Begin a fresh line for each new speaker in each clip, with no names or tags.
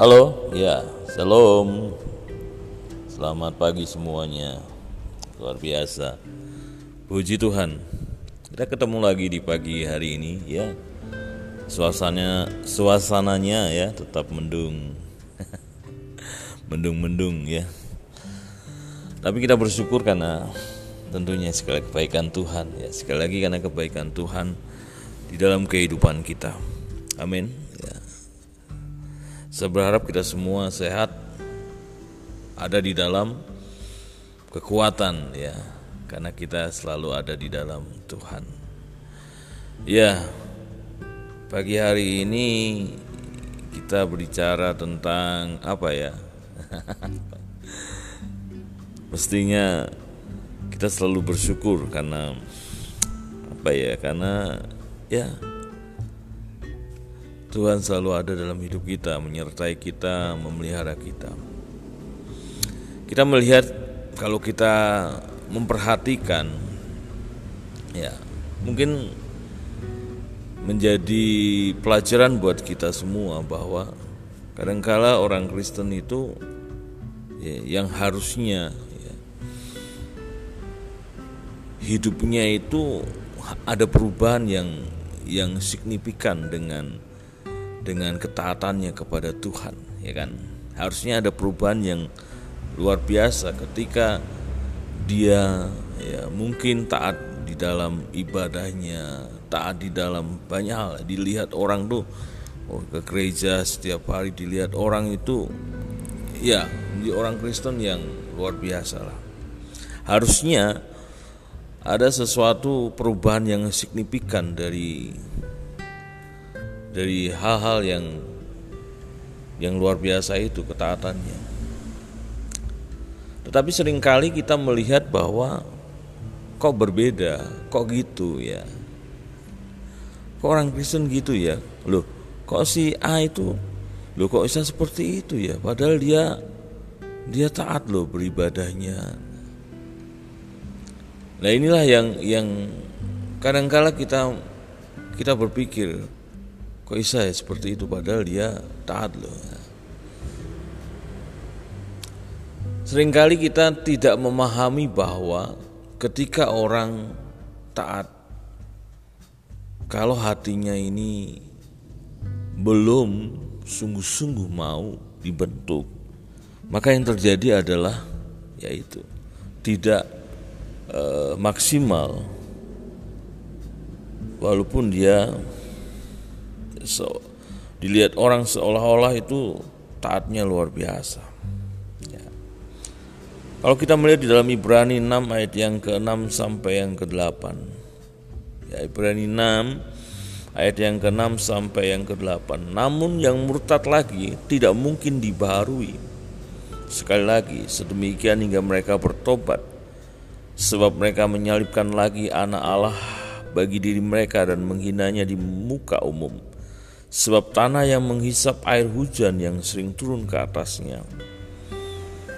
Halo, ya, shalom. Selamat pagi semuanya. Luar biasa. Puji Tuhan. Kita ketemu lagi di pagi hari ini ya. Suasananya suasananya ya tetap mendung. Mendung-mendung ya. Tapi kita bersyukur karena tentunya sekali kebaikan Tuhan ya. Sekali lagi karena kebaikan Tuhan di dalam kehidupan kita. Amin. Ya. Saya berharap kita semua sehat, ada di dalam kekuatan ya, karena kita selalu ada di dalam Tuhan. Ya, pagi hari ini kita berbicara tentang apa ya? Mestinya kita selalu bersyukur karena apa ya? Karena ya Tuhan selalu ada dalam hidup kita, menyertai kita, memelihara kita. Kita melihat kalau kita memperhatikan ya, mungkin menjadi pelajaran buat kita semua bahwa kadangkala orang Kristen itu ya, yang harusnya ya, hidupnya itu ada perubahan yang yang signifikan dengan dengan ketaatannya kepada Tuhan, ya kan? Harusnya ada perubahan yang luar biasa ketika dia ya mungkin taat di dalam ibadahnya, taat di dalam banyak hal. Dilihat orang tuh oh, ke gereja setiap hari dilihat orang itu ya di orang Kristen yang luar biasa lah. Harusnya ada sesuatu perubahan yang signifikan dari dari hal-hal yang yang luar biasa itu ketaatannya. Tetapi sering kali kita melihat bahwa kok berbeda, kok gitu ya. Kok orang Kristen gitu ya? Loh, kok si A itu loh kok bisa seperti itu ya? Padahal dia dia taat loh beribadahnya. Nah, inilah yang yang kadangkala kita kita berpikir Kok bisa ya seperti itu padahal dia taat loh. Seringkali kita tidak memahami bahwa ketika orang taat kalau hatinya ini belum sungguh-sungguh mau dibentuk, maka yang terjadi adalah yaitu tidak e, maksimal walaupun dia so, dilihat orang seolah-olah itu taatnya luar biasa. Ya. Kalau kita melihat di dalam Ibrani 6 ayat yang ke-6 sampai yang ke-8. Ya, Ibrani 6 ayat yang ke-6 sampai yang ke-8. Namun yang murtad lagi tidak mungkin dibaharui. Sekali lagi, sedemikian hingga mereka bertobat. Sebab mereka menyalibkan lagi anak Allah bagi diri mereka dan menghinanya di muka umum sebab tanah yang menghisap air hujan yang sering turun ke atasnya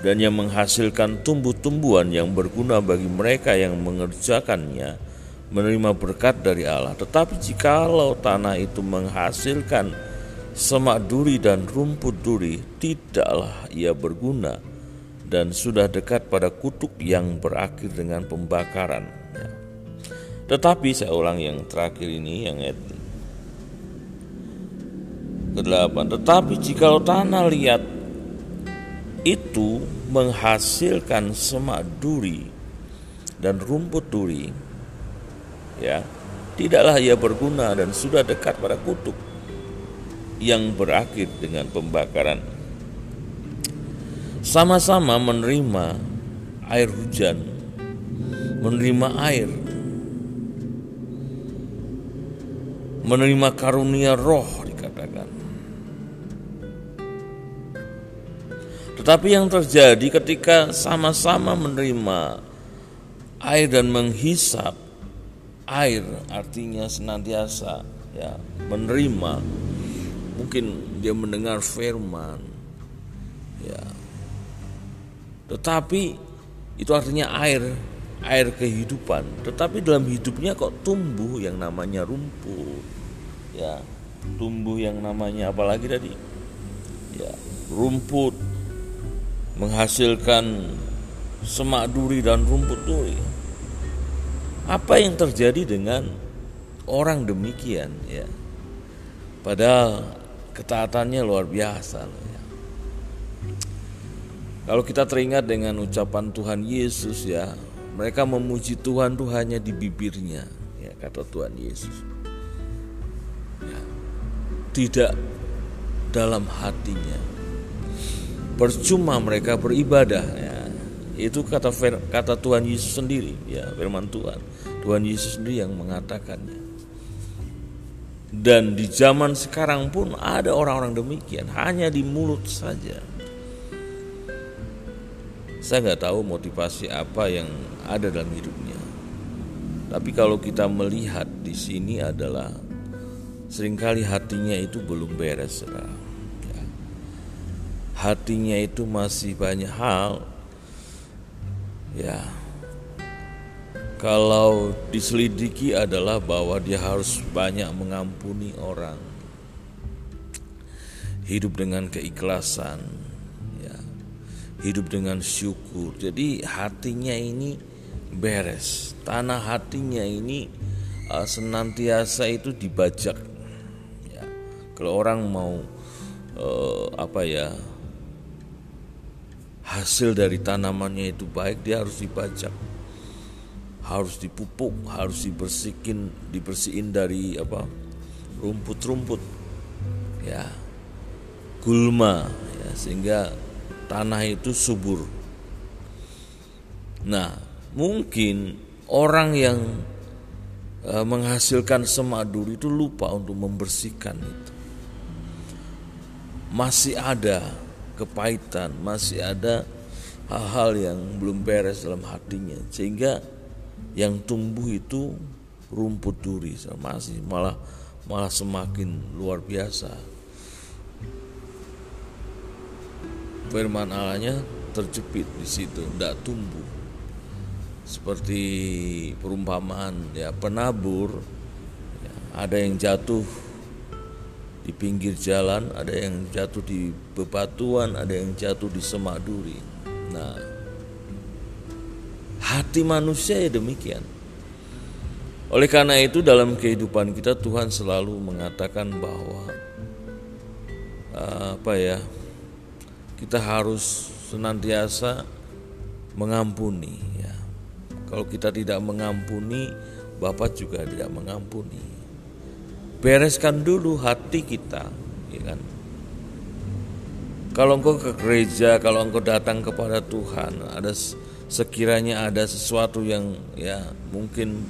dan yang menghasilkan tumbuh-tumbuhan yang berguna bagi mereka yang mengerjakannya menerima berkat dari Allah. Tetapi jikalau tanah itu menghasilkan semak duri dan rumput duri, tidaklah ia berguna dan sudah dekat pada kutuk yang berakhir dengan pembakaran. Tetapi saya ulang yang terakhir ini yang Kedelapan, tetapi jika tanah liat itu menghasilkan semak duri dan rumput duri, ya, tidaklah ia berguna dan sudah dekat pada kutuk yang berakhir dengan pembakaran. Sama-sama menerima air hujan, menerima air, menerima karunia roh Tetapi yang terjadi ketika sama-sama menerima air dan menghisap air artinya senantiasa ya menerima mungkin dia mendengar firman ya. Tetapi itu artinya air air kehidupan. Tetapi dalam hidupnya kok tumbuh yang namanya rumput ya. Tumbuh yang namanya apalagi tadi? Ya rumput menghasilkan semak duri dan rumput duri. Apa yang terjadi dengan orang demikian ya? Padahal ketaatannya luar biasa ya. Kalau kita teringat dengan ucapan Tuhan Yesus ya, mereka memuji Tuhan tuh hanya di bibirnya, ya kata Tuhan Yesus. Ya, tidak dalam hatinya. Percuma mereka beribadah ya. Itu kata kata Tuhan Yesus sendiri ya, firman Tuhan. Tuhan Yesus sendiri yang mengatakannya. Dan di zaman sekarang pun ada orang-orang demikian, hanya di mulut saja. Saya nggak tahu motivasi apa yang ada dalam hidupnya. Tapi kalau kita melihat di sini adalah sering kali hatinya itu belum beres, saudara hatinya itu masih banyak hal. Ya. Kalau diselidiki adalah bahwa dia harus banyak mengampuni orang. Hidup dengan keikhlasan. Ya. Hidup dengan syukur. Jadi hatinya ini beres. Tanah hatinya ini uh, senantiasa itu dibajak. Ya. Kalau orang mau uh, apa ya hasil dari tanamannya itu baik dia harus dibajak harus dipupuk harus dibersihkan dibersihin dari apa? Rumput-rumput. Ya. Gulma ya sehingga tanah itu subur. Nah mungkin orang yang e, menghasilkan semadur itu lupa untuk membersihkan itu. Masih ada kepahitan, masih ada hal-hal yang belum beres dalam hatinya. Sehingga yang tumbuh itu rumput duri. Masih malah malah semakin luar biasa. Firman Allahnya terjepit di situ. Tidak tumbuh. Seperti perumpamaan ya penabur. Ya, ada yang jatuh di pinggir jalan, ada yang jatuh di bebatuan, ada yang jatuh di semak duri. Nah, hati manusia ya demikian. Oleh karena itu dalam kehidupan kita Tuhan selalu mengatakan bahwa apa ya kita harus senantiasa mengampuni ya. Kalau kita tidak mengampuni, Bapak juga tidak mengampuni bereskan dulu hati kita ya kan? Kalau engkau ke gereja kalau engkau datang kepada Tuhan ada sekiranya ada sesuatu yang ya mungkin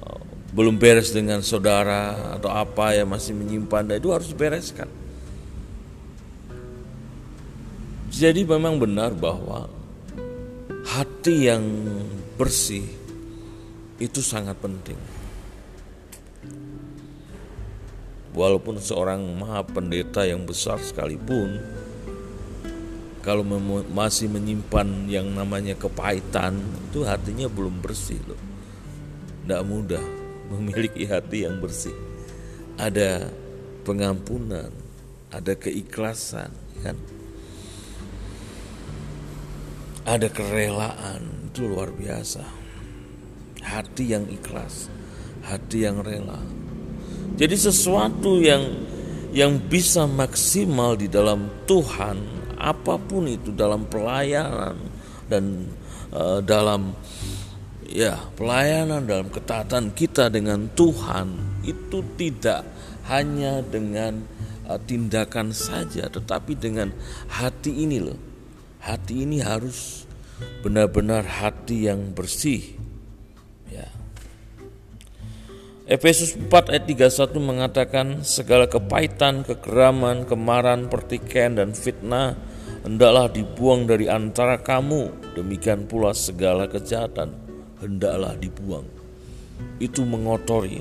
uh, belum beres dengan saudara atau apa yang masih menyimpan itu harus bereskan jadi memang benar bahwa hati yang bersih itu sangat penting walaupun seorang maha pendeta yang besar sekalipun kalau masih menyimpan yang namanya kepahitan itu hatinya belum bersih loh. Tidak mudah memiliki hati yang bersih. Ada pengampunan ada keikhlasan kan? Ada kerelaan itu luar biasa. Hati yang ikhlas hati yang rela jadi sesuatu yang yang bisa maksimal di dalam Tuhan, apa pun itu dalam pelayanan dan uh, dalam ya pelayanan dalam ketaatan kita dengan Tuhan itu tidak hanya dengan uh, tindakan saja, tetapi dengan hati ini loh. Hati ini harus benar-benar hati yang bersih Efesus 4 ayat 31 mengatakan segala kepahitan, kegeraman, kemarahan, pertikaian dan fitnah hendaklah dibuang dari antara kamu. Demikian pula segala kejahatan hendaklah dibuang. Itu mengotori.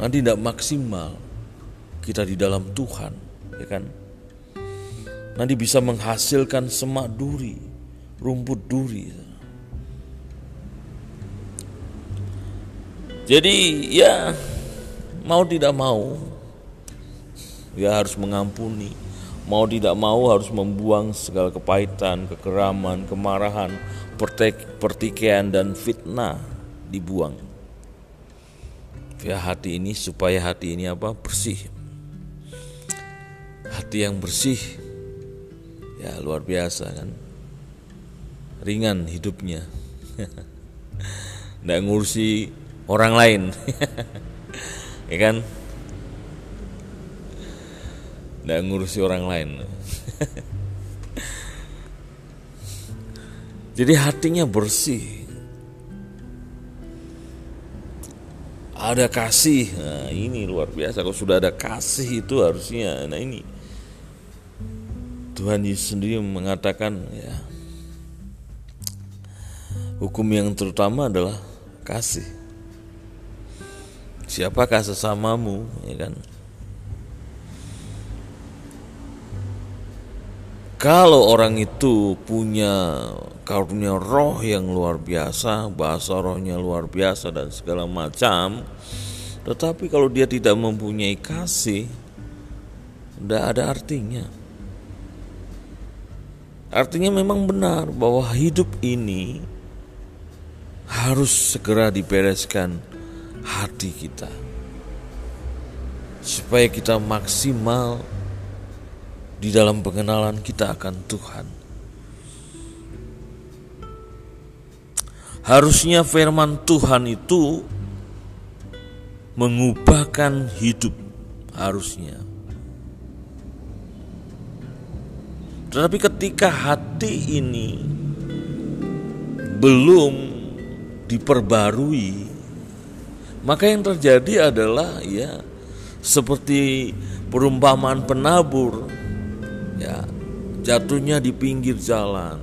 Nanti tidak maksimal kita di dalam Tuhan, ya kan? Nanti bisa menghasilkan semak duri, rumput duri. Jadi ya mau tidak mau dia harus mengampuni. Mau tidak mau harus membuang segala kepahitan kekeraman kemarahan pertikaian dan fitnah dibuang. Ya hati ini supaya hati ini apa? Bersih. Hati yang bersih ya luar biasa kan? Ringan hidupnya. Nggak ngurusi orang lain. Ya kan? Nggak ngurusi orang lain. Jadi hatinya bersih. Ada kasih. Nah ini luar biasa. Kalau sudah ada kasih itu harusnya. Nah ini. Tuhan Yesus sendiri mengatakan ya hukum yang terutama adalah kasih. Siapakah sesamamu, ya kan? Kalau orang itu punya karunia roh yang luar biasa, bahasa rohnya luar biasa dan segala macam, tetapi kalau dia tidak mempunyai kasih, tidak ada artinya. Artinya memang benar bahwa hidup ini harus segera dibereskan hati kita. Supaya kita maksimal di dalam pengenalan kita akan Tuhan. Harusnya firman Tuhan itu mengubahkan hidup harusnya. Tetapi ketika hati ini belum diperbarui, maka yang terjadi adalah ya seperti perumpamaan penabur ya jatuhnya di pinggir jalan,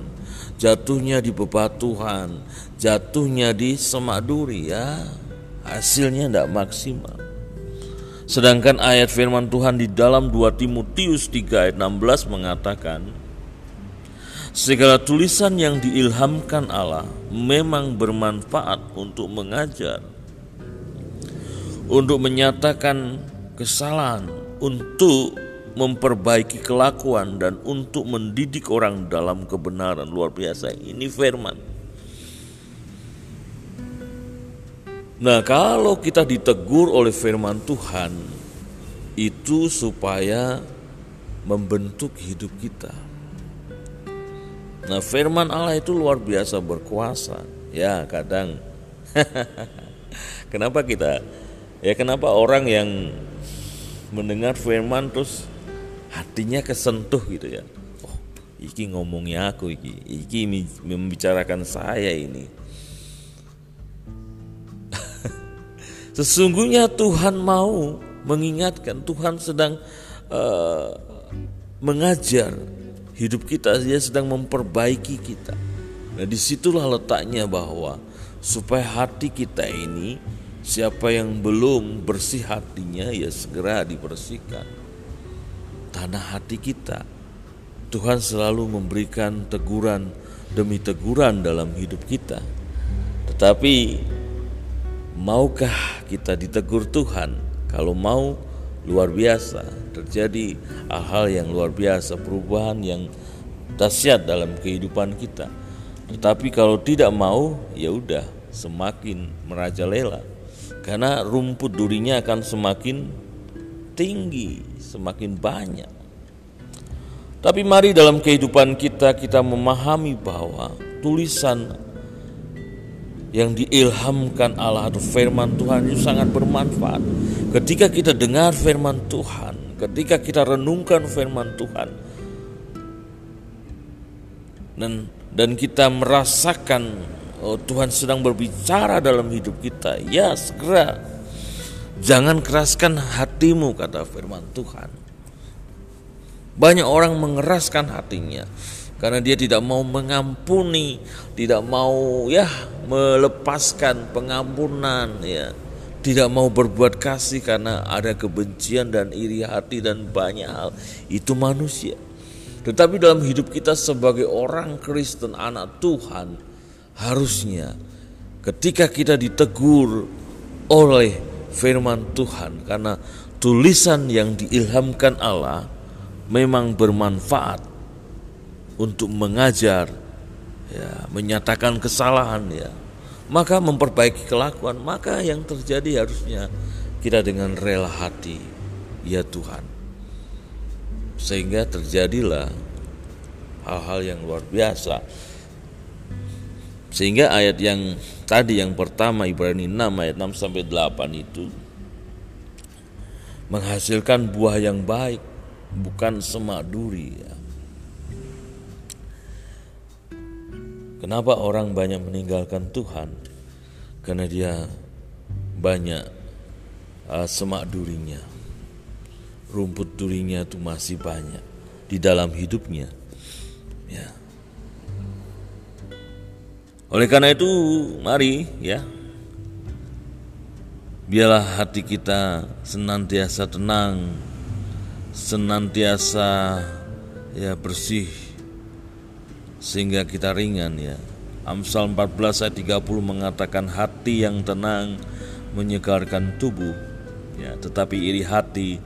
jatuhnya di bebatuan, jatuhnya di semak duri ya hasilnya tidak maksimal. Sedangkan ayat firman Tuhan di dalam 2 Timotius 3 ayat 16 mengatakan Segala tulisan yang diilhamkan Allah memang bermanfaat untuk mengajar Untuk menyatakan kesalahan Untuk memperbaiki kelakuan dan untuk mendidik orang dalam kebenaran luar biasa ini firman Nah, kalau kita ditegur oleh firman Tuhan, itu supaya membentuk hidup kita. Nah, firman Allah itu luar biasa berkuasa. Ya, kadang kenapa kita ya kenapa orang yang mendengar firman terus hatinya kesentuh gitu ya. Oh, iki ngomongnya aku iki, iki membicarakan saya ini Sesungguhnya Tuhan mau mengingatkan, Tuhan sedang uh, mengajar hidup kita, Dia sedang memperbaiki kita. Nah, di situlah letaknya bahwa supaya hati kita ini, siapa yang belum bersih hatinya, ya segera dibersihkan. Tanah hati kita, Tuhan selalu memberikan teguran demi teguran dalam hidup kita. Tetapi Maukah kita ditegur Tuhan? Kalau mau, luar biasa. Terjadi hal-hal yang luar biasa, perubahan yang dahsyat dalam kehidupan kita. Tetapi kalau tidak mau, ya udah semakin merajalela. Karena rumput durinya akan semakin tinggi, semakin banyak. Tapi mari dalam kehidupan kita kita memahami bahwa tulisan yang diilhamkan Allah atau firman Tuhan itu sangat bermanfaat. Ketika kita dengar firman Tuhan, ketika kita renungkan firman Tuhan, dan dan kita merasakan oh, Tuhan sedang berbicara dalam hidup kita, ya segera jangan keraskan hatimu kata firman Tuhan. Banyak orang mengeraskan hatinya karena dia tidak mau mengampuni, tidak mau ya melepaskan pengampunan ya. Tidak mau berbuat kasih karena ada kebencian dan iri hati dan banyak hal. Itu manusia. Tetapi dalam hidup kita sebagai orang Kristen, anak Tuhan, harusnya ketika kita ditegur oleh firman Tuhan karena tulisan yang diilhamkan Allah memang bermanfaat untuk mengajar, ya, menyatakan kesalahan, ya, maka memperbaiki kelakuan, maka yang terjadi harusnya kita dengan rela hati, ya Tuhan, sehingga terjadilah hal-hal yang luar biasa. Sehingga ayat yang tadi yang pertama Ibrani 6 ayat 6 sampai 8 itu menghasilkan buah yang baik, bukan semak duri ya. Kenapa orang banyak meninggalkan Tuhan? Karena dia banyak uh, semak durinya. Rumput durinya itu masih banyak di dalam hidupnya. Ya. Oleh karena itu, mari ya. Biarlah hati kita senantiasa tenang, senantiasa ya bersih sehingga kita ringan ya. Amsal 14 ayat 30 mengatakan hati yang tenang menyegarkan tubuh ya, tetapi iri hati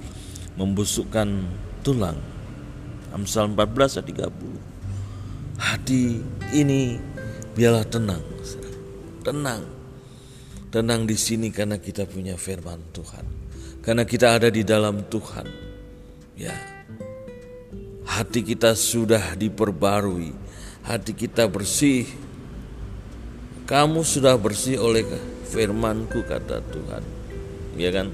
membusukkan tulang. Amsal 14 ayat 30. Hati ini biarlah tenang. Tenang. Tenang di sini karena kita punya firman Tuhan. Karena kita ada di dalam Tuhan. Ya. Hati kita sudah diperbarui hati kita bersih. Kamu sudah bersih oleh firmanku kata Tuhan. Ya kan?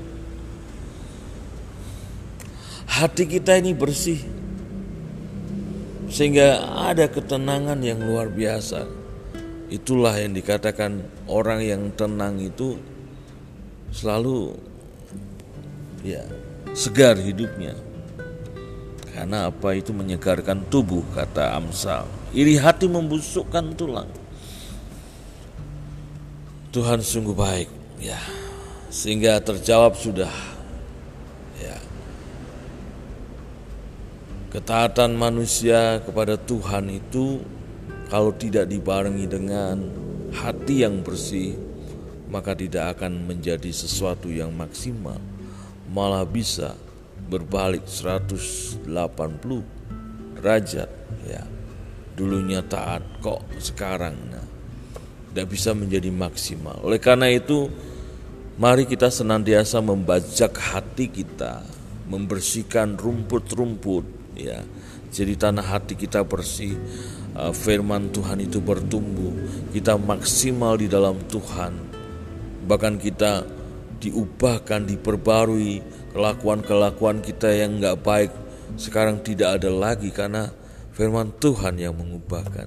Hati kita ini bersih. Sehingga ada ketenangan yang luar biasa. Itulah yang dikatakan orang yang tenang itu selalu ya segar hidupnya. Karena apa itu menyegarkan tubuh kata Amsal. Iri hati membusukkan tulang. Tuhan sungguh baik, ya. Sehingga terjawab sudah. Ya. Ketaatan manusia kepada Tuhan itu kalau tidak dibarengi dengan hati yang bersih, maka tidak akan menjadi sesuatu yang maksimal. Malah bisa berbalik 180 derajat, ya dulunya taat kok sekarang nah, tidak bisa menjadi maksimal. Oleh karena itu, mari kita senantiasa membajak hati kita, membersihkan rumput-rumput, ya. Jadi tanah hati kita bersih, uh, firman Tuhan itu bertumbuh, kita maksimal di dalam Tuhan. Bahkan kita diubahkan, diperbarui kelakuan-kelakuan kita yang nggak baik sekarang tidak ada lagi karena Firman Tuhan yang mengubahkan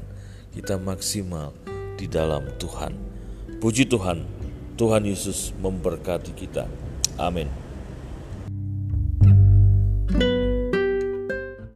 kita maksimal di dalam Tuhan. Puji Tuhan, Tuhan Yesus memberkati kita. Amin.